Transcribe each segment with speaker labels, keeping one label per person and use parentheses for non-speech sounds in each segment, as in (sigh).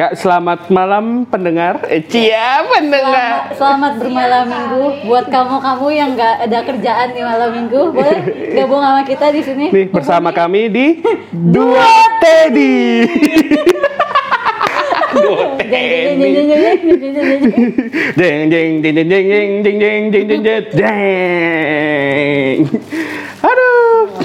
Speaker 1: Ya, selamat malam pendengar. Eh, cia pendengar.
Speaker 2: Selamat, selamat bermalam minggu buat kamu-kamu yang nggak ada kerjaan di malam minggu. Boleh gabung sama kita di sini.
Speaker 1: Nih bersama kami di Dua Teddy. Dua Teddy. Jeng jeng jeng jeng jeng jeng jeng jeng jeng jeng jeng. Aduh.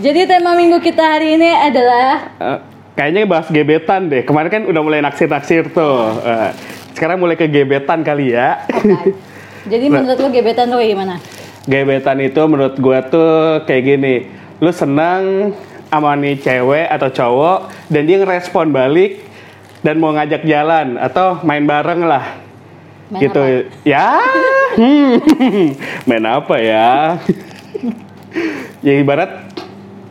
Speaker 2: Jadi tema minggu kita hari ini adalah
Speaker 1: Eh, kayaknya bahas gebetan deh. Kemarin kan udah mulai naksir-naksir tuh. Eh, sekarang mulai ke gebetan kali ya.
Speaker 2: apa? Jadi menurut lo gebetan lo kayak gimana?
Speaker 1: Gebetan itu menurut gua tuh kayak gini. Lu senang sama nih cewek atau cowok dan dia ngerespon balik dan mau ngajak jalan atau main bareng lah.
Speaker 2: Main
Speaker 1: gitu.
Speaker 2: apa?
Speaker 1: Ya. Hmm. (laughs) main apa ya? (laughs) ya ibarat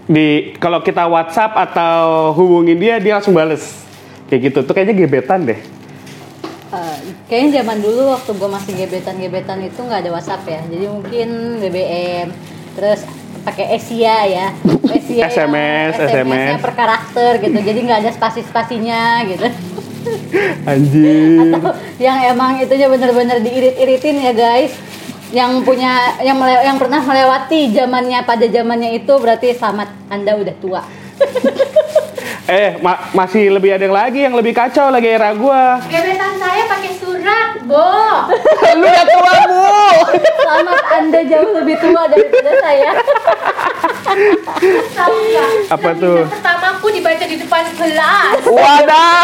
Speaker 1: di kalau kita WhatsApp atau hubungin dia dia langsung bales. Kayak gitu. Tuh kayaknya gebetan deh.
Speaker 2: Eh, kayaknya zaman dulu waktu gue masih gebetan-gebetan itu nggak ada WhatsApp ya. Jadi mungkin BBM, terus pakai Asia ya. (laughs) Asia
Speaker 1: SMS,
Speaker 2: SMS-nya
Speaker 1: SMS.
Speaker 2: per karakter gitu. Jadi nggak ada spasi-spasinya gitu.
Speaker 1: Anjing. (laughs)
Speaker 2: Atau yang emang itunya bener-bener diirit-iritin ya guys. Yang punya yang mele- yang pernah melewati zamannya pada zamannya itu berarti selamat Anda udah tua. (laughs)
Speaker 1: Eh, ma- masih lebih ada yang lagi yang lebih kacau lagi era gua.
Speaker 3: Gebetan saya pakai surat, Bo. (laughs)
Speaker 1: Lu ya tua, Bu.
Speaker 2: Selamat Anda jauh lebih tua daripada saya. (laughs)
Speaker 3: Tahu nggak?
Speaker 1: Apa
Speaker 3: Tulisan
Speaker 1: tuh?
Speaker 3: Pertamaku dibaca di depan kelas.
Speaker 1: Wadah.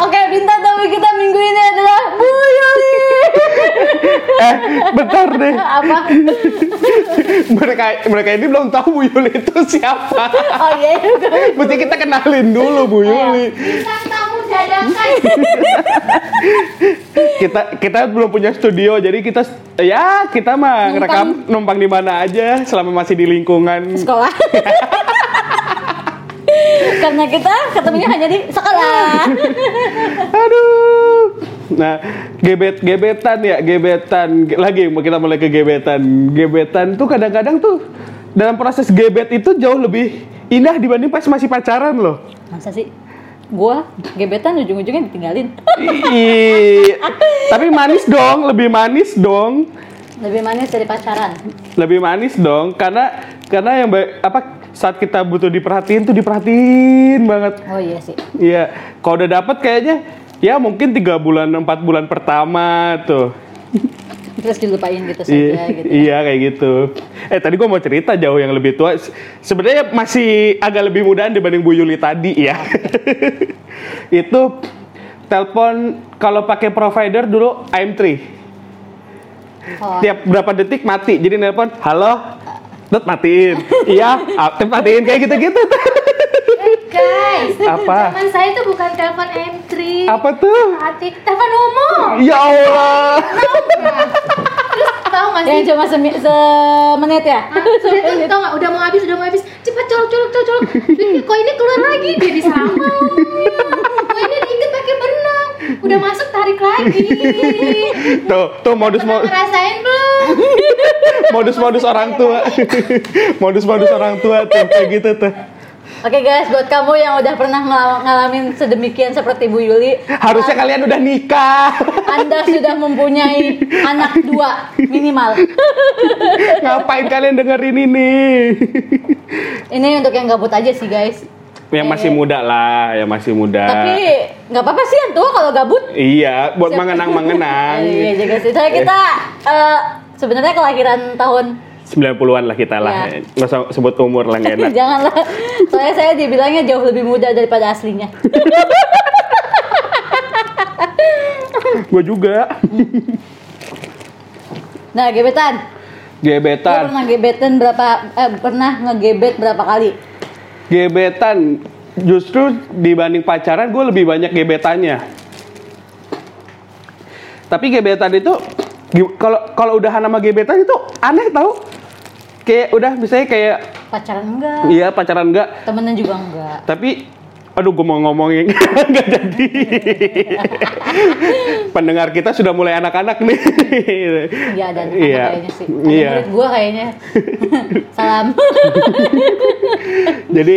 Speaker 2: Oke, bintang tamu kita minggu ini adalah Bu. (laughs)
Speaker 1: Eh, bentar deh.
Speaker 2: Apa? (laughs)
Speaker 1: Mereka mereka ini belum tahu Bu Yuli itu siapa. (laughs)
Speaker 2: Oh iya, iya.
Speaker 1: Mesti kita kenalin dulu Bu Yuli.
Speaker 3: Tamu dadakan.
Speaker 1: Kita kita belum punya studio, jadi kita ya kita mah
Speaker 2: Numpang.
Speaker 1: ngerekam numpang di mana aja selama masih di lingkungan.
Speaker 2: sekolah. Karena kita ketemunya hanya di sekolah.
Speaker 1: Aduh. Nah, gebet gebetan ya, gebetan. Lagi kita mulai ke gebetan. Gebetan tuh kadang-kadang tuh dalam proses gebet itu jauh lebih indah dibanding pas masih pacaran loh.
Speaker 2: Masa sih? Gua gebetan ujung-ujungnya ditinggalin.
Speaker 1: Tapi manis dong, lebih manis dong.
Speaker 2: Lebih manis dari pacaran.
Speaker 1: Lebih manis dong karena karena yang ba- apa saat kita butuh diperhatiin tuh diperhatiin banget.
Speaker 2: Oh iya sih.
Speaker 1: Iya, kalau udah dapet kayaknya ya mungkin tiga bulan empat bulan pertama tuh.
Speaker 2: Terus dilupain gitu
Speaker 1: Iya,
Speaker 2: saja gitu.
Speaker 1: iya kayak gitu. Eh tadi gua mau cerita jauh yang lebih tua. Se- Sebenarnya masih agak lebih mudahan dibanding Bu Yuli tadi ya. (laughs) Itu telepon kalau pakai provider dulu AM3.
Speaker 2: Oh,
Speaker 1: Tiap berapa detik mati. Jadi nelpon, "Halo." Tet matiin. (laughs) iya, matiin kayak gitu-gitu.
Speaker 3: Guys,
Speaker 1: Apa?
Speaker 3: Zaman saya itu bukan telepon M3.
Speaker 1: Apa tuh?
Speaker 3: Hati telepon umum.
Speaker 1: Ya Allah.
Speaker 3: Tahu nggak sih?
Speaker 2: yang cuma semi- semenit ya?
Speaker 3: Ah, Sudah tuh, tau nggak? Udah mau habis, udah mau habis. Cepat colok, colok, colok, colok. Kok ini keluar lagi? Dia disama. Kok ini diikat pakai benang? Udah masuk tarik lagi.
Speaker 1: Tuh, tuh modus modus
Speaker 3: ngerasain belum?
Speaker 1: modus-modus orang tua. Modus-modus orang tua tuh kayak gitu tuh.
Speaker 2: Oke guys, buat kamu yang udah pernah ngala- ngalamin sedemikian seperti Bu Yuli,
Speaker 1: Harusnya kalian udah nikah.
Speaker 2: Anda sudah mempunyai (laughs) anak dua minimal. (laughs)
Speaker 1: Ngapain kalian dengerin ini? (laughs)
Speaker 2: Ini untuk yang gabut aja sih guys.
Speaker 1: Yang masih muda lah, yang masih muda.
Speaker 2: Tapi nggak apa-apa sih yang tua kalau gabut.
Speaker 1: Iya, buat mengenang-mengenang.
Speaker 2: Iya juga sih. Soalnya kita eh, sebenarnya kelahiran tahun
Speaker 1: 90-an lah kita lah. Nggak usah sebut umur lah nggak enak. (laughs)
Speaker 2: Janganlah. Soalnya saya dibilangnya jauh lebih muda daripada aslinya. (laughs)
Speaker 1: Gue juga.
Speaker 2: Nah, gebetan.
Speaker 1: Gebetan.
Speaker 2: pernah gebetan berapa eh, pernah ngegebet berapa kali?
Speaker 1: Gebetan. Justru dibanding pacaran gue lebih banyak gebetannya. Tapi gebetan itu kalau kalau udah nama gebetan itu aneh tau. Kayak udah misalnya kayak
Speaker 2: Pacaran enggak?
Speaker 1: iya pacaran enggak,
Speaker 2: Temenan juga enggak.
Speaker 1: tapi aduh gue mau ngomongin (laughs) nggak jadi. Pendengar kita sudah mulai anak-anak nih.
Speaker 2: Iya ada anak
Speaker 1: Iya.
Speaker 2: kayaknya sih. Ada
Speaker 1: Iya.
Speaker 2: murid gua kayaknya. (laughs) Salam. (laughs)
Speaker 1: Jadi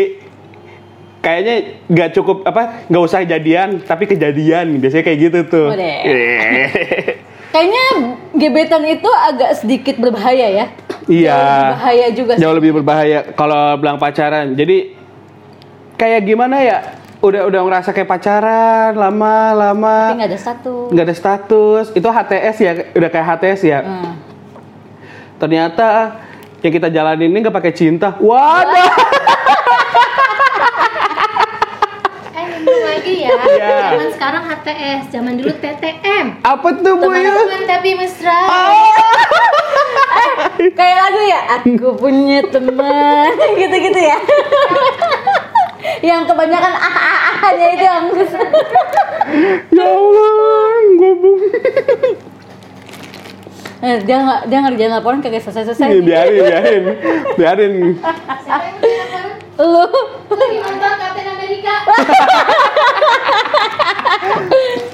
Speaker 1: kayaknya nggak cukup apa nggak usah jadian tapi kejadian biasanya kayak gitu tuh. Iya.
Speaker 2: Kayaknya gebetan itu agak sedikit berbahaya ya.
Speaker 1: Iya.
Speaker 2: Jauh lebih bahaya juga sih.
Speaker 1: Jauh lebih berbahaya kalau bilang pacaran. Jadi kayak gimana ya? Udah udah ngerasa kayak pacaran lama lama
Speaker 2: Tapi nggak ada satu.
Speaker 1: nggak ada status. Itu HTS ya, udah kayak HTS ya.
Speaker 2: Hmm.
Speaker 1: Ternyata yang kita jalanin ini nggak pakai cinta. Waduh. (laughs)
Speaker 3: Eh lagi ya. (laughs)
Speaker 1: Iya.
Speaker 3: Zaman sekarang HTS, zaman dulu TTM.
Speaker 1: Apa tuh bu ya?
Speaker 3: Teman-teman tapi mesra. (laughs)
Speaker 2: Kayak lagu ya, aku punya teman, (laughs) gitu-gitu ya. yang kebanyakan ah ah ahnya itu yang (laughs)
Speaker 1: Ya Allah, gobung.
Speaker 2: Eh, dia nggak dia ngerjain laporan kagak selesai selesai.
Speaker 1: Biarin, biarin, biarin.
Speaker 3: Siapa yang teman?
Speaker 2: Lu
Speaker 3: Lagi nonton Captain America. (laughs)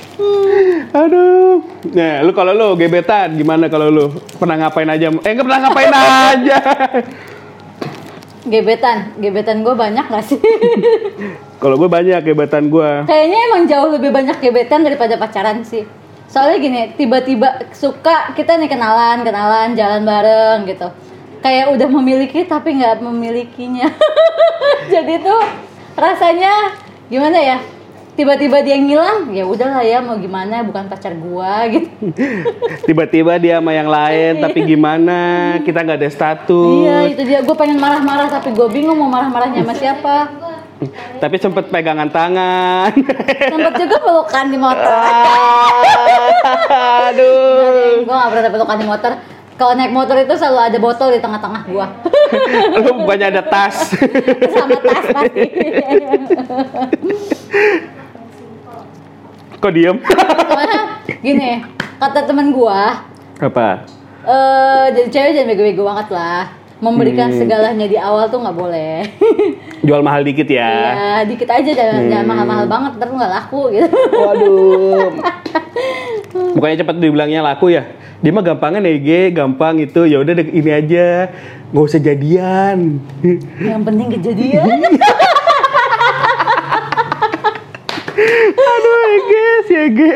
Speaker 1: Aduh. Nah, lu kalau lu gebetan gimana kalau lu? Pernah ngapain aja? Eh, nggak pernah ngapain (laughs) aja.
Speaker 2: gebetan, gebetan gue banyak gak sih? (laughs)
Speaker 1: kalau gue banyak gebetan gue.
Speaker 2: Kayaknya emang jauh lebih banyak gebetan daripada pacaran sih. Soalnya gini, tiba-tiba suka kita nih kenalan, kenalan, jalan bareng gitu. Kayak udah memiliki tapi nggak memilikinya. (laughs) Jadi tuh rasanya gimana ya? Tiba-tiba dia ngilang, ya udahlah ya mau gimana, bukan pacar gua gitu. (laughs)
Speaker 1: Tiba-tiba dia sama yang lain, tapi gimana? Kita nggak ada status.
Speaker 2: Iya, itu dia. Gue pengen marah-marah tapi gue bingung mau marah-marahnya sama siapa.
Speaker 1: Tapi sempet pegangan tangan.
Speaker 2: Sempet juga pelukan di motor. (laughs)
Speaker 1: Aduh.
Speaker 2: gue gak pernah pelukan di motor. Kalau naik motor itu selalu ada botol di tengah-tengah gua. (laughs)
Speaker 1: Lu bukannya ada tas.
Speaker 2: Sama tas pasti.
Speaker 1: Kok diem?
Speaker 2: Gini, kata temen gua,
Speaker 1: Apa?
Speaker 2: eh jadi cewek jangan bego-bego banget lah. Memberikan
Speaker 1: Hmm.
Speaker 2: segalanya di awal tuh nggak boleh. (laughs)
Speaker 1: Jual mahal dikit ya.
Speaker 2: ya dikit aja jangan jangan
Speaker 1: Hmm.
Speaker 2: mahal-mahal banget, ntar nggak laku gitu.
Speaker 1: Waduh. (laughs) Bukannya cepet dibilangnya laku ya? Dia mah gampangnya nege, gampang itu. Ya udah ini aja. Nggak usah jadian.
Speaker 2: Yang penting kejadian. (laughs)
Speaker 1: Aduh, Ege, si Ege.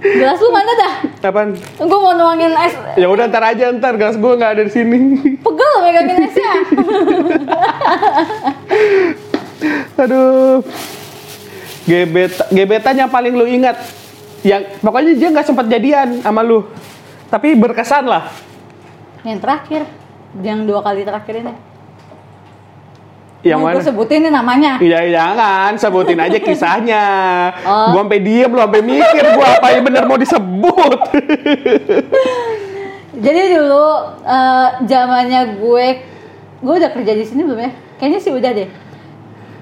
Speaker 2: Gelas lu mana dah?
Speaker 1: Apaan?
Speaker 2: Gue mau nuangin es.
Speaker 1: Ya udah ntar aja ntar gas gue nggak ada di sini.
Speaker 2: Pegel megangin esnya.
Speaker 1: Aduh. Gebet gebetan yang paling lu ingat yang pokoknya dia nggak sempat jadian sama lu. Tapi berkesan lah.
Speaker 2: Yang terakhir, yang dua kali terakhir ini.
Speaker 1: Yang mana?
Speaker 2: gue sebutin nih namanya.
Speaker 1: Iya jangan sebutin aja kisahnya. (laughs)
Speaker 2: Oh.
Speaker 1: Gua sampai diem lu sampai mikir gua apa yang bener mau disebut. (laughs)
Speaker 2: Jadi dulu eh, zamannya gue, gue udah kerja di sini belum ya? Kayaknya sih udah deh.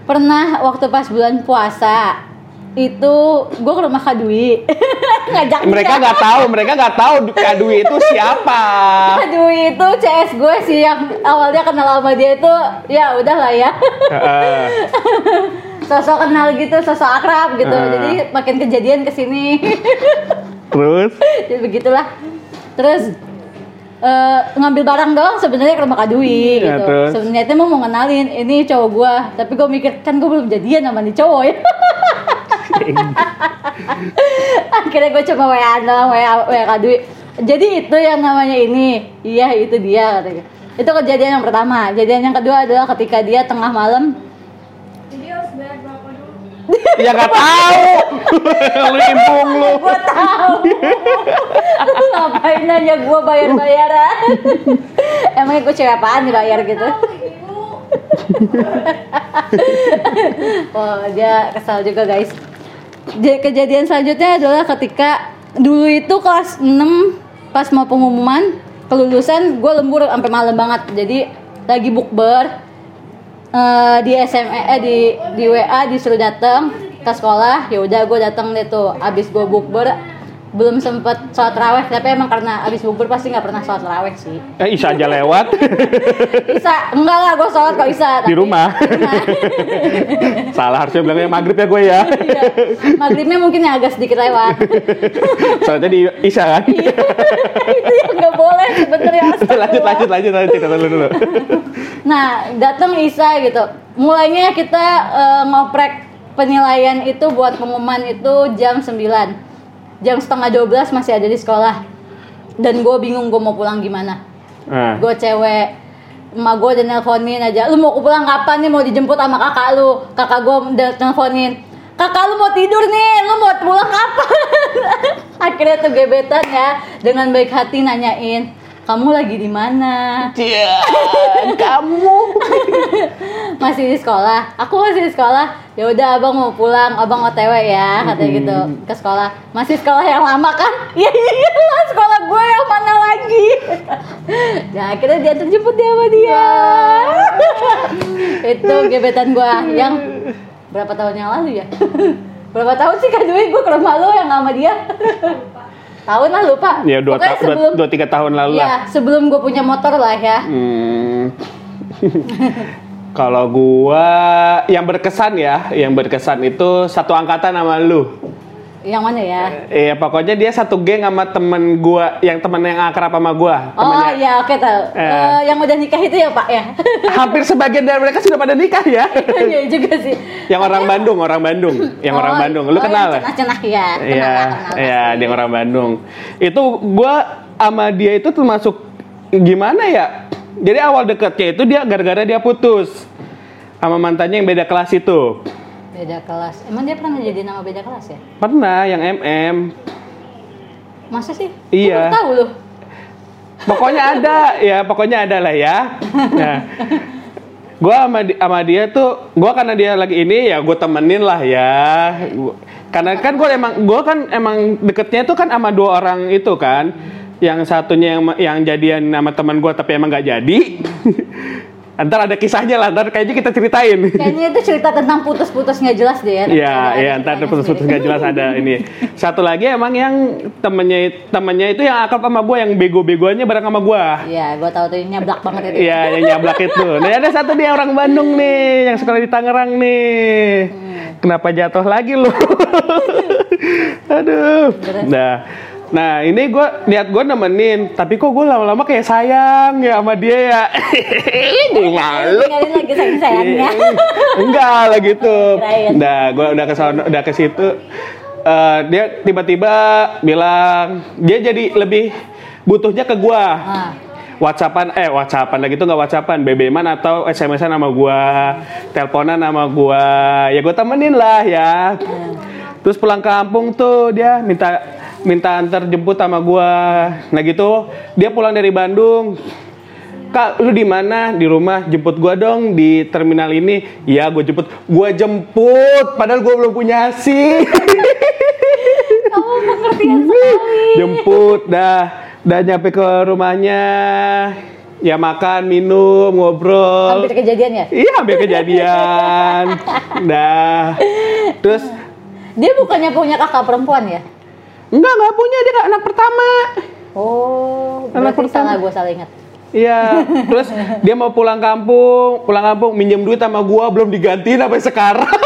Speaker 2: Pernah waktu pas bulan puasa itu gue ke rumah Kak Dwi. (laughs) Ngajak
Speaker 1: mereka nggak tahu, mereka nggak tahu Kak Dwi itu siapa. (laughs)
Speaker 2: Kak Dwi itu CS gue sih yang awalnya kenal sama dia itu ya udahlah ya.
Speaker 1: Heeh. (laughs)
Speaker 2: sosok kenal gitu sosok akrab gitu.
Speaker 1: Ah.
Speaker 2: jadi makin kejadian ke sini
Speaker 1: Terus?
Speaker 2: Jadi begitulah. Terus eh, ngambil barang doang sebenarnya ke rumah Kak Dwi
Speaker 1: Ya,
Speaker 2: gitu. sebenarnya itu mau ngenalin ini cowok gua. Tapi gue mikir kan gue belum jadian sama nih cowok ya akhirnya gue coba WA doang WA, WA Kak Dwi. Jadi itu yang namanya ini. Iya itu dia katanya itu kejadian yang pertama. Kejadian yang kedua adalah ketika dia tengah malam.
Speaker 3: Jadi harus bayar berapa dulu? (laughs)
Speaker 1: ya nggak tahu. (laughs) lu impung lu.
Speaker 2: gue tahu. Lu ngapain nanya gue bayar bayaran (laughs) emangnya gue cewek apaan dibayar gitu? Oh dia kesal juga guys kejadian selanjutnya adalah ketika dulu itu kelas 6 pas mau pengumuman kelulusan gue lembur sampai malam banget. Jadi lagi bukber eh, di SMA eh, di di WA disuruh datang ke sekolah. Ya udah gue datang deh tuh. Abis gue bukber belum sempet sholat raweh tapi emang karena abis bukber pasti nggak pernah sholat raweh sih
Speaker 1: Eh, Isa aja lewat (laughs)
Speaker 2: Isa enggak lah gue sholat kok Isa
Speaker 1: di rumah. (laughs) Salah harusnya bilangnya maghrib ya gue ya.
Speaker 2: Iya. Maghribnya mungkin yang agak sedikit lewat. (laughs)
Speaker 1: Soalnya di Isa kan.
Speaker 2: itu yang nggak boleh sebenarnya.
Speaker 1: lanjut lanjut lanjut lanjut cerita dulu dulu.
Speaker 2: Nah, datang Isa gitu. Mulainya kita eh, ngoprek penilaian itu buat pengumuman itu jam 9. Jam setengah 12 masih ada di sekolah. Dan gue bingung gue mau pulang gimana.
Speaker 1: Nah,
Speaker 2: Gue cewek, emak gue udah nelponin aja. Lu mau pulang kapan nih? Mau dijemput sama kakak lu? Kakak gue udah nelponin. Kakak lu mau tidur nih, lu mau pulang kapan? (laughs) Akhirnya tuh gebetan ya, dengan baik hati nanyain, kamu lagi di mana?
Speaker 1: Cian, kamu. (laughs)
Speaker 2: masih di sekolah? Aku masih di sekolah. Ya udah abang mau pulang. Abang otw ya katanya gitu. Ke sekolah. Masih sekolah yang lama kan? Ya iya lah sekolah gue yang mana lagi? Nah (laughs) akhirnya dia terjemput dia sama dia. (laughs) Itu gebetan gue yang berapa tahun yang lalu ya? Berapa tahun sih? Kan gue ke rumah lo yang sama dia tahun lah lupa
Speaker 1: Ya dua, ta- dua, dua tiga tahun lalu lah.
Speaker 2: ya sebelum gue punya motor lah ya
Speaker 1: Hmm. (laughs) Kalau gua yang berkesan ya, yang berkesan itu satu angkatan sama lu.
Speaker 2: Yang mana ya
Speaker 1: Iya pokoknya dia satu geng sama temen gua, yang temen yang akrab sama gua.
Speaker 2: Oh
Speaker 1: temennya.
Speaker 2: iya oke tahu.
Speaker 1: Eh.
Speaker 2: Eh, yang udah nikah itu ya Pak ya. (laughs)
Speaker 1: Hampir sebagian dari mereka sudah pada nikah ya. (laughs)
Speaker 2: Iya juga sih.
Speaker 1: yang orang Bandung, orang Bandung, yang
Speaker 2: Oh,
Speaker 1: orang Bandung. Lu
Speaker 2: oh,
Speaker 1: kenal?
Speaker 2: yang Cenah-cenah ya.
Speaker 1: Iya,
Speaker 2: lah, lah.
Speaker 1: iya, dia orang Bandung. Itu gua sama dia itu termasuk gimana ya? Jadi awal deketnya itu dia gara-gara dia putus sama mantannya yang beda kelas itu.
Speaker 2: Beda kelas. Emang dia pernah jadi nama beda kelas ya?
Speaker 1: Pernah yang MM.
Speaker 2: Masa sih?
Speaker 1: Iya.
Speaker 2: Baru tahu loh.
Speaker 1: Pokoknya ada, ya pokoknya ada lah ya. Nah, gua sama, sama dia tuh, gua karena dia lagi ini ya gue temenin lah ya. Gua- Karena kan gue emang, gua kan emang deketnya tuh kan sama dua orang itu kan. Yang satunya yang yang jadian sama teman gua tapi emang nggak jadi. (laughs) ntar ada kisahnya lah, ntar kayaknya kita ceritain.
Speaker 2: Kayaknya itu cerita tentang putus-putus nggak jelas deh ya.
Speaker 1: Iya, iya, ntar putus-putus nggak jelas ada ini. Satu lagi emang yang temennya temennya itu yang akrab sama gue, yang bego-begoannya bareng sama gue.
Speaker 2: Iya, gua tahu tuh nyablak banget itu.
Speaker 1: Iya, yang nyablak itu. (laughs) Nah, ada satu dia orang Bandung nih, yang sekolah di Tangerang nih. Kenapa jatuh lagi lu? (laughs) Aduh. Nah, nah ini gue niat gue nemenin, tapi kok gue lama-lama kayak sayang ya sama dia ya. (laughs) Gue malu.
Speaker 2: Tinggalin lagi sayang-sayangnya. (laughs)
Speaker 1: Enggak lah gitu. Nah, gue udah ke udah ke situ. Eh, dia tiba-tiba bilang dia jadi lebih butuhnya ke gua.
Speaker 2: Ah.
Speaker 1: WhatsAppan eh WhatsAppan lagi tuh nggak WhatsAppan, BBM-an atau SMS-an sama gua, teleponan sama gua. Ya gua temenin lah ya. Terus pulang kampung tuh dia minta minta antar jemput sama gua. Nah gitu, dia pulang dari Bandung. Kak, lu di mana? Di rumah. Jemput gua dong di terminal ini. Iya, gua jemput. Gua jemput, padahal gua belum punya SIM. (laughs)
Speaker 2: Kamu pengertian sekali.
Speaker 1: jemput dah dah nyampe ke rumahnya ya makan minum ngobrol
Speaker 2: Hampir kejadian ya?
Speaker 1: iya hampir kejadian (laughs) dah terus
Speaker 2: Dia bukannya punya kakak perempuan ya?
Speaker 1: Enggak enggak punya dia anak pertama
Speaker 2: Oh,
Speaker 1: Anak pertama.
Speaker 2: salah gue salah ingat.
Speaker 1: Iya, (laughs) terus dia mau pulang kampung, pulang kampung minjem duit sama gua belum digantiin sampai sekarang.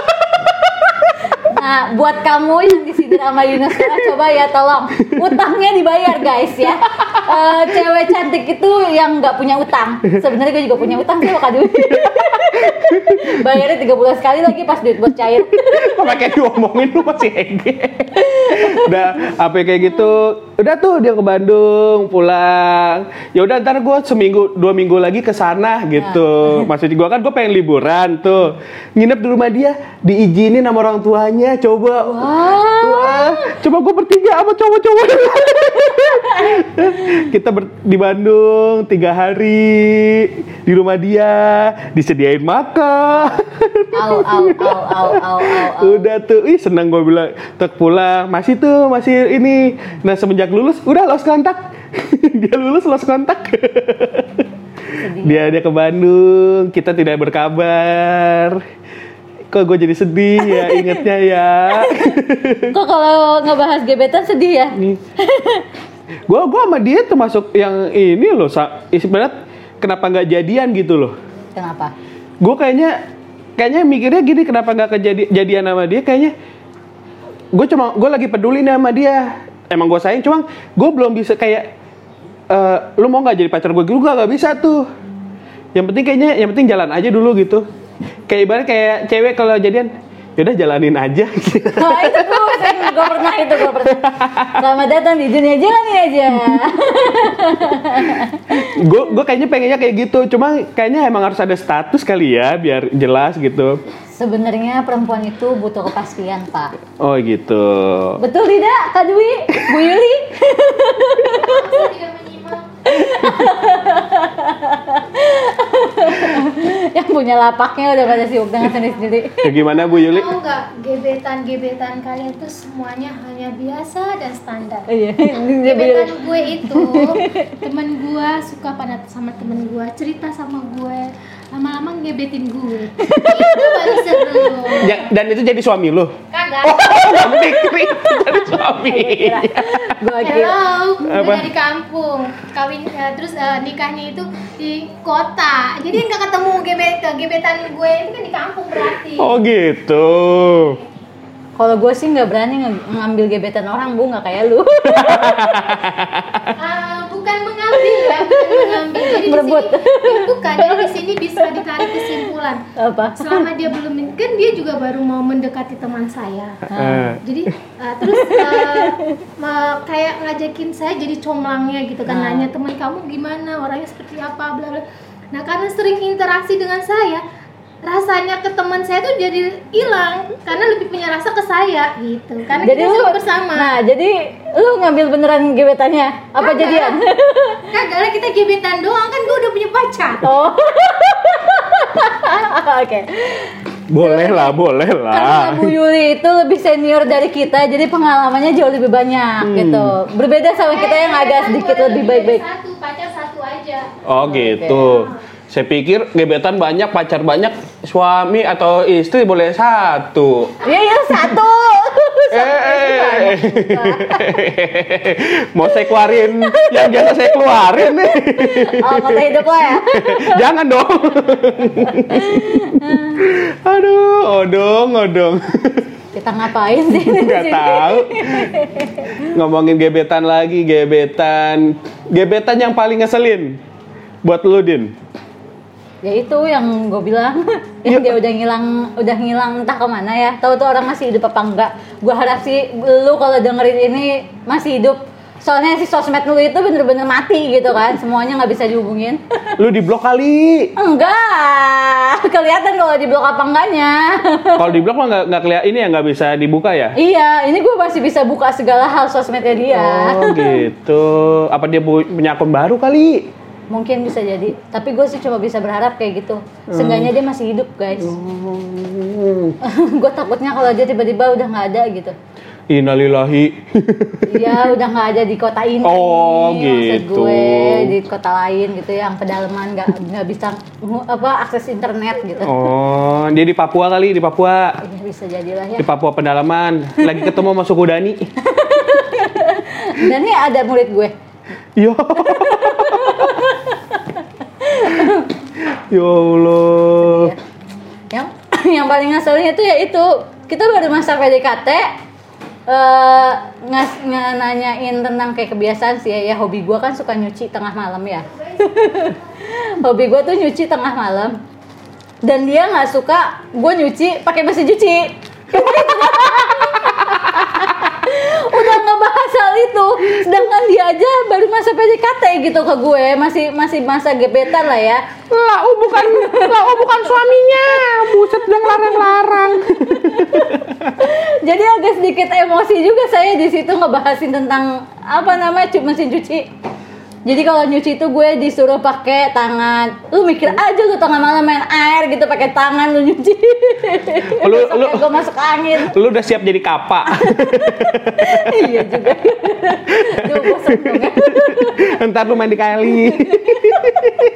Speaker 2: Nah, buat kamu yang disindir sama Yunus coba ya tolong utangnya dibayar guys ya. Eh, cewek cantik itu yang nggak punya utang. Sebenarnya gue juga punya utang sih Kak Dwi. Bayarnya tiga bulan sekali lagi pas duit buat cair.
Speaker 1: Pakai diomongin lu masih hege. udah apa kayak gitu. Udah tuh dia ke Bandung pulang. Ya udah ntar gue seminggu dua minggu lagi ke sana gitu. Maksud gue kan gue pengen liburan tuh. Nginep di rumah dia diizinin sama orang tuanya. Coba. Wah, coba gue bertiga sama cowok-cowok. Kita ber- di Bandung tiga hari di rumah dia disediain makan.
Speaker 2: Au au au au au au. au.
Speaker 1: Udah tuh, ih seneng gue bilang, tek pulang, masih tuh, masih ini. Nah semenjak lulus, udah lost kontak. (laughs) dia lulus lost kontak. dia dia ke Bandung, kita tidak berkabar. Kok gue jadi sedih ya (laughs) ingetnya ya.
Speaker 2: Kok kalau ngebahas gebetan sedih ya?
Speaker 1: gue gua sama dia termasuk yang ini loh, sebenarnya kenapa nggak jadian gitu loh.
Speaker 2: Kenapa?
Speaker 1: gue kayaknya kayaknya mikirnya gini kenapa nggak kejadi jadian sama dia kayaknya gue cuma gue lagi peduli nih sama dia emang gue sayang cuma gue belum bisa kayak eh, lu mau nggak jadi pacar gue gue nggak bisa tuh Yang penting kayaknya yang penting jalan aja dulu gitu. Kayak ibarat kayak cewek kalau jadian yaudah jalanin aja. (laughs)
Speaker 2: Nah, itu gue sering gue pernah itu gue pernah. Selamat datang di dunia jalanin aja. (laughs)
Speaker 1: gue gue kayaknya pengennya kayak gitu. Cuma kayaknya emang harus ada status kali ya biar jelas gitu.
Speaker 2: Sebenarnya perempuan itu butuh kepastian, Pak.
Speaker 1: Oh gitu.
Speaker 2: Betul tidak, Kak Dwi? Bu Yuli? (laughs) (laughs) Yang punya lapaknya udah pada sibuk dengan sendiri-sendiri.
Speaker 1: Ya gimana Bu Yuli?
Speaker 3: Tahu nggak gebetan-gebetan kalian tuh semuanya hanya biasa dan standar.
Speaker 2: Iya. (laughs)
Speaker 3: Gebetan gue itu temen gue suka pada sama temen gue cerita sama gue lama-lama ngebetin gue itu baru seru
Speaker 1: Ja- dan itu jadi suami lu? Oh, jadi (laughs) suami.
Speaker 2: Gue kira.
Speaker 3: Hello, gue
Speaker 1: Apa?
Speaker 3: dari kampung, kawin eh, terus eh, nikahnya itu di kota, jadi nggak ketemu gebet gebetan gue itu kan di kampung berarti.
Speaker 1: Oh gitu.
Speaker 2: Kalau gue sih nggak berani nge- ngambil gebetan orang, bu nggak kayak lu.
Speaker 3: Ah, ya, bukan. Jadi di sini bisa ditarik kesimpulan.
Speaker 2: Apa?
Speaker 3: Selama dia belum kan dia juga baru mau mendekati teman saya.
Speaker 1: Eh,
Speaker 3: Jadi eh, terus eh, ma- kayak ngajakin saya jadi comlangnya gitu kan
Speaker 2: Nah.
Speaker 3: nanya teman kamu gimana orangnya seperti apa bla bla. Nah karena sering interaksi dengan saya rasanya ke teman saya tuh jadi hilang karena lebih punya rasa ke saya gitu karena
Speaker 2: Jadi
Speaker 3: kita
Speaker 2: lu
Speaker 3: sering bersama
Speaker 2: Nah, jadi lu ngambil beneran gebetannya? Apa
Speaker 3: Kagak.
Speaker 2: jadian? (laughs)
Speaker 3: kagak lah kita gebetan doang kan gue udah punya pacar
Speaker 2: Oh. (laughs) Oke.
Speaker 1: boleh lah, boleh lah.
Speaker 2: Karena Bu Yuli itu lebih senior dari kita, jadi pengalamannya jauh lebih banyak
Speaker 1: Hmm.
Speaker 2: gitu. Berbeda sama kita yang agak sedikit lebih baik-baik.
Speaker 3: satu pacar satu aja
Speaker 1: Oh gitu. Saya pikir gebetan banyak, pacar banyak, suami atau istri boleh satu.
Speaker 2: Iya, iya satu. (laughs)
Speaker 1: Eh, (laughs) mau saya keluarin yang biasa saya keluarin nih. (laughs)
Speaker 2: Oh, mata hidup lo ya.
Speaker 1: Jangan dong. Aduh, odong, odong.
Speaker 2: Kita ngapain sih? di
Speaker 1: Gak
Speaker 2: sini?
Speaker 1: tahu. Ngomongin gebetan lagi, gebetan. Gebetan yang paling ngeselin buat lu, Din.
Speaker 2: Ya itu yang gue bilang, (laughs) yang dia udah ngilang, udah ngilang entah ke mana ya. Tahu tuh orang masih hidup apa enggak? Gue harap sih lu kalau dengerin ini masih hidup. Soalnya si sosmed lu itu bener-bener mati gitu kan, semuanya nggak bisa dihubungin. (laughs)
Speaker 1: Lu di blok kali.
Speaker 2: Enggak, (laughs) kelihatan kalau di blok apa enggaknya.
Speaker 1: Kalau di blok mah nggak nggak kelihatan ini ya nggak bisa dibuka ya.
Speaker 2: iya, ini gue masih bisa buka segala hal sosmednya dia.
Speaker 1: Oh gitu. Apa dia pu- punya akun baru kali?
Speaker 2: Mungkin bisa jadi, tapi gue sih cuma bisa berharap kayak gitu. Seenggaknya dia masih hidup guys. (laughs) gue takutnya kalau dia tiba-tiba udah nggak ada gitu.
Speaker 1: Innalillahi.
Speaker 2: Iya, udah nggak ada di kota ini.
Speaker 1: Oh, gitu.
Speaker 2: gue di kota lain gitu yang pedalaman nggak nggak bisa apa akses internet gitu.
Speaker 1: oh, dia di Papua kali, di Papua.
Speaker 2: Ya, bisa jadilah ya.
Speaker 1: Di Papua pedalaman. Lagi ketemu sama suku Dani. (laughs)
Speaker 2: Dan nih ada murid gue.
Speaker 1: Yo. (laughs) ya Allah.
Speaker 2: Ya. Yang (clears throat) yang paling ngeselin itu ya itu. Kita baru masa PDKT eh ngas nanyain tentang kayak kebiasaan sih ya, ya hobi gue kan suka nyuci tengah malam ya. (laughs) Hobi gue tuh nyuci tengah malam. Dan dia nggak suka gue nyuci pakai mesin cuci (laughs) udah ngebahas hal itu sedangkan dia aja baru masa PDKT gitu ke gue masih masih masa gebetan lah ya
Speaker 1: Lau bukan, lau bukan suaminya. Buset udah larang-larang.
Speaker 2: Jadi agak sedikit emosi juga saya di situ ngebahasin tentang apa namanya mesin cuci. Jadi kalau nyuci itu gue disuruh pakai tangan. Lu mikir aja lu tengah malam main air gitu pakai tangan lu nyuci. (laughs)
Speaker 1: Lu- lu-
Speaker 2: gue masuk angin. (laughs)
Speaker 1: Lu udah siap jadi kapa. (laughs)
Speaker 2: iya juga. Gue bosan dong.
Speaker 1: Ntar lu main di kali.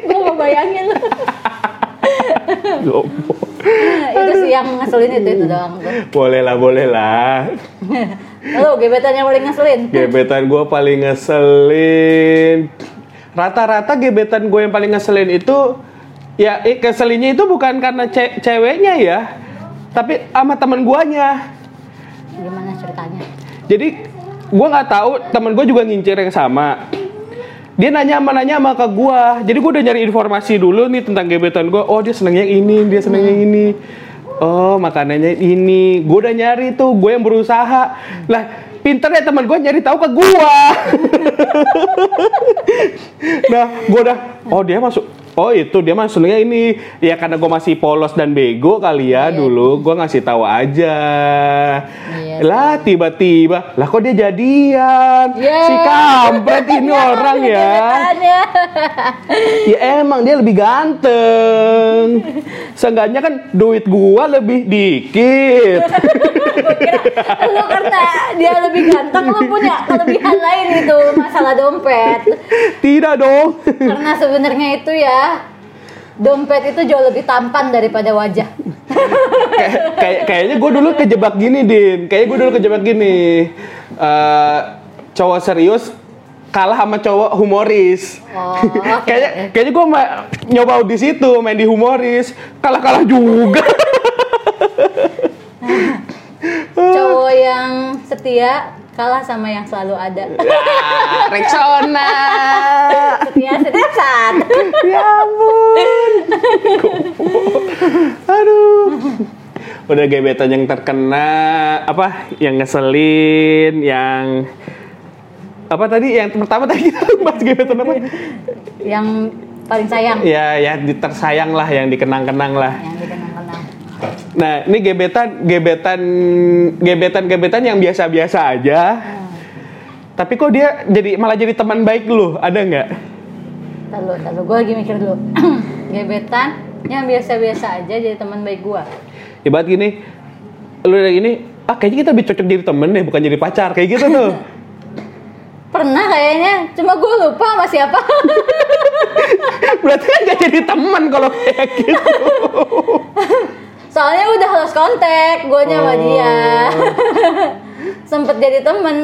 Speaker 2: Gue mau bayangin lu.
Speaker 1: Goblok.
Speaker 2: itu sih yang ngeselin itu itu doang
Speaker 1: boleh lah, boleh lah.
Speaker 2: Lu gebetan yang paling ngeselin.
Speaker 1: Gebetan gue paling ngeselin. Rata-rata gebetan gue yang paling ngeselin itu ya eh, keselinnya itu bukan karena ce- ceweknya ya, tapi sama temen guanya.
Speaker 2: Gimana ceritanya?
Speaker 1: Jadi gue nggak tahu temen gue juga ngincir yang sama. dia nanya sama nanya sama ke gua. Jadi gua udah nyari informasi dulu nih tentang gebetan gua. Oh, dia senengnya ini, dia senengnya ini. Oh, makanannya ini. Gua udah nyari tuh, gue yang berusaha. Lah, pinternya teman gue nyari tahu ke gua. (laughs) nah, gua udah oh dia masuk Oh itu dia mah senengnya ini ya karena gue masih polos dan bego kali ya
Speaker 2: Iya.
Speaker 1: dulu gue ngasih tahu aja
Speaker 2: Iya.
Speaker 1: lah tiba-tiba lah kok dia jadian
Speaker 2: Ya.
Speaker 1: si kampret (laughs) ini orang ya (laughs) ya emang dia lebih ganteng (laughs) seenggaknya kan duit gua lebih dikit
Speaker 2: lu karena dia lebih ganteng lu punya kelebihan lain itu masalah dompet.
Speaker 1: Tidak dong.
Speaker 2: Karena sebenarnya itu ya dompet itu jauh lebih tampan daripada wajah.
Speaker 1: Kayak kayak- kayaknya gue dulu kejebak gini din. Kayaknya gue dulu kejebak gini. Eh, cowok serius kalah sama cowok humoris.
Speaker 2: Oh, (laughs) oke.
Speaker 1: kayaknya kayaknya gue nyoba di situ main di humoris. Kalah kalah juga
Speaker 2: cowok yang setia kalah sama yang selalu ada.
Speaker 1: Ah, Rexona.
Speaker 2: Setia setiap saat.
Speaker 1: Ya ampun. Aduh. Udah gebetan yang terkena apa yang ngeselin yang apa tadi yang pertama tadi kita bahas gebetan apa?
Speaker 2: Yang paling sayang.
Speaker 1: Ya ya tersayang lah yang dikenang-kenang lah.
Speaker 2: Yang
Speaker 1: nah ini gebetan gebetan gebetan gebetan yang biasa-biasa aja tapi kok dia jadi malah jadi teman baik lu ada nggak
Speaker 2: Tahu, tahu. Gue lagi mikir dulu. (clears throat) Gebetan yang biasa-biasa aja jadi teman baik gue.
Speaker 1: ibarat gini lu udah gini ah kayaknya kita lebih cocok jadi temen deh bukan jadi pacar kayak gitu tuh (laughs)
Speaker 2: Pernah kayaknya, cuma gue lupa sama siapa. (laughs)
Speaker 1: berarti kan gak jadi teman kalau kayak gitu (laughs)
Speaker 2: Soalnya udah lost kontak gue sama
Speaker 1: Oh.
Speaker 2: dia. (laughs) Sempet jadi temen.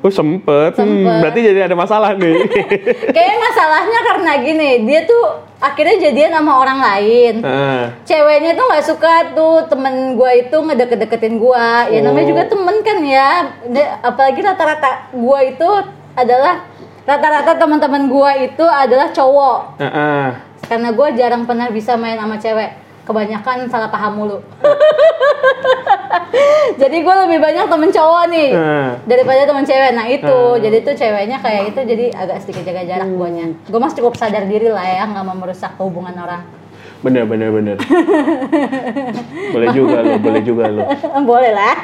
Speaker 1: oh sempet, Hmm,
Speaker 2: Sempet.
Speaker 1: berarti jadi ada masalah nih (laughs)
Speaker 2: Kayaknya masalahnya karena gini, dia tuh akhirnya jadian sama orang lain.
Speaker 1: Ah,
Speaker 2: Ceweknya tuh nggak suka tuh temen gue itu ngedeket-deketin gue. Ya namanya
Speaker 1: Oh.
Speaker 2: juga temen kan ya. Apalagi rata-rata gue itu adalah rata-rata teman-teman gue itu adalah cowok.
Speaker 1: ah, ah.
Speaker 2: Karena gue jarang pernah bisa main sama cewek. Kebanyakan salah paham mulu. (laughs) jadi gue lebih banyak temen cowok nih
Speaker 1: Ah.
Speaker 2: daripada temen cewek. Nah itu,
Speaker 1: Ah.
Speaker 2: jadi tuh ceweknya kayak itu jadi agak sedikit jaga jarak guanya. Gue masih cukup sadar diri lah ya, nggak mau merusak hubungan orang.
Speaker 1: bener bener bener boleh juga lo boleh juga lo (laughs)
Speaker 2: Boleh lah.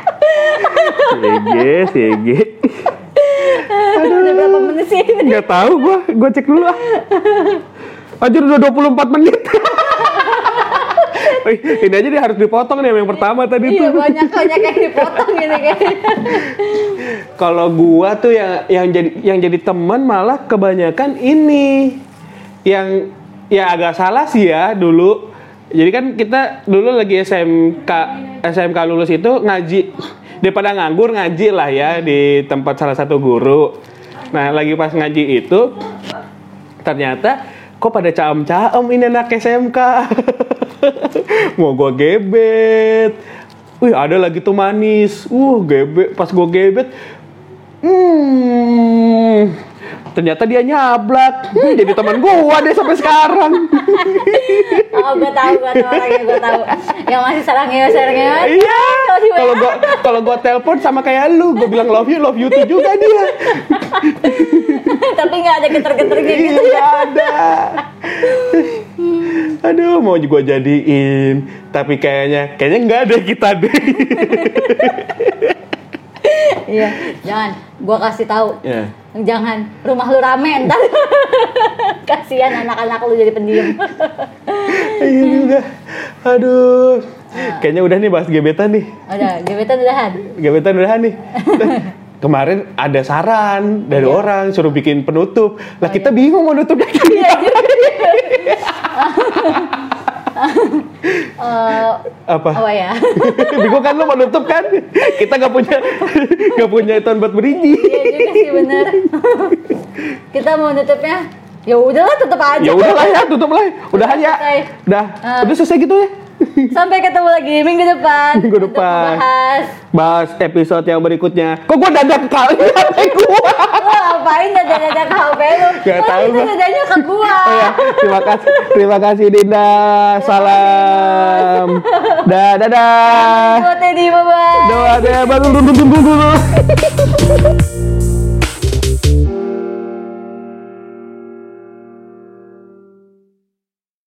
Speaker 1: Sege, sege.
Speaker 2: Udah berapa menit sih ini?
Speaker 1: Nggak tahu gua, gua cek dulu ah. Anjir udah 24 menit. Wih, ini aja dia harus dipotong nih yang pertama tadi
Speaker 2: Iya
Speaker 1: tuh.
Speaker 2: banyak banyak yang dipotong ini kayaknya.
Speaker 1: Kalau gua tuh yang yang jadi yang jadi teman malah kebanyakan ini yang ya agak salah sih ya dulu. Jadi kan kita dulu lagi SMK SMK lulus itu ngaji daripada nganggur ngaji lah ya di tempat salah satu guru. Nah lagi pas ngaji itu ternyata kok pada caem-caem ini anak SMK. (laughs) (laughs) Mau gua gebet. Wih ada lagi tuh manis. Uh gebet pas gua gebet. Hmm. Ternyata dia nyablak. Hmm, jadi teman gua deh sampai sekarang. (laughs)
Speaker 2: Oh gue tahu gue tahu orangnya gue tahu. Yang masih sarangnya sarangnya.
Speaker 1: Iya.
Speaker 2: Kalau WA.
Speaker 1: Kalau gua telepon sama kayak lu, gua bilang love you, love you tuh juga dia. (laughs)
Speaker 2: Tapi nggak ada geter-geternya gitu.
Speaker 1: Iya ada. Aduh, mau gua jadiin, tapi kayaknya kayaknya enggak deh kita deh. (laughs)
Speaker 2: Iya, jangan. Gua kasih tahu.
Speaker 1: ya.
Speaker 2: Jangan, rumah lu rame ntar. (laughs) Kasihan anak-anak lu jadi pendiam. (laughs)
Speaker 1: Iya juga. Aduh. Kayaknya udah nih bahas gebetan nih.
Speaker 2: Udah, gebetan udahan.
Speaker 1: Gebetan udah nih. Kemarin ada saran dari
Speaker 2: Iya.
Speaker 1: orang suruh bikin penutup. Lah kita bingung mau nutup dari (laughs)
Speaker 2: Iya. (laughs) Eh,
Speaker 1: apa?
Speaker 2: apa ya? (laughs)
Speaker 1: bingung kan lo mau nutup kan? Kita nggak punya nggak punya tahun buat beriji.
Speaker 2: Iya juga sih bener. Kita mau nutupnya. Ya udahlah tutup aja.
Speaker 1: Ya udahlah ya, tutup lah. Udahan ya. Udah.
Speaker 2: Ah.
Speaker 1: Udah selesai gitu ya.
Speaker 2: Sampai ketemu lagi minggu depan.
Speaker 1: Minggu depan.
Speaker 2: Bahas.
Speaker 1: Bahas episode yang berikutnya. Kok gua dadak kali sampai gua.
Speaker 2: Lu ngapain dada-dada ke HP lu?
Speaker 1: Gak tahu
Speaker 2: itu
Speaker 1: gua.
Speaker 2: dadanya ke gua.
Speaker 1: Oh ya, terima kasih. Terima kasih Dinda. Salam. Dah, dadah.
Speaker 2: Buat Teddy, bye-bye.
Speaker 1: Doa deh baru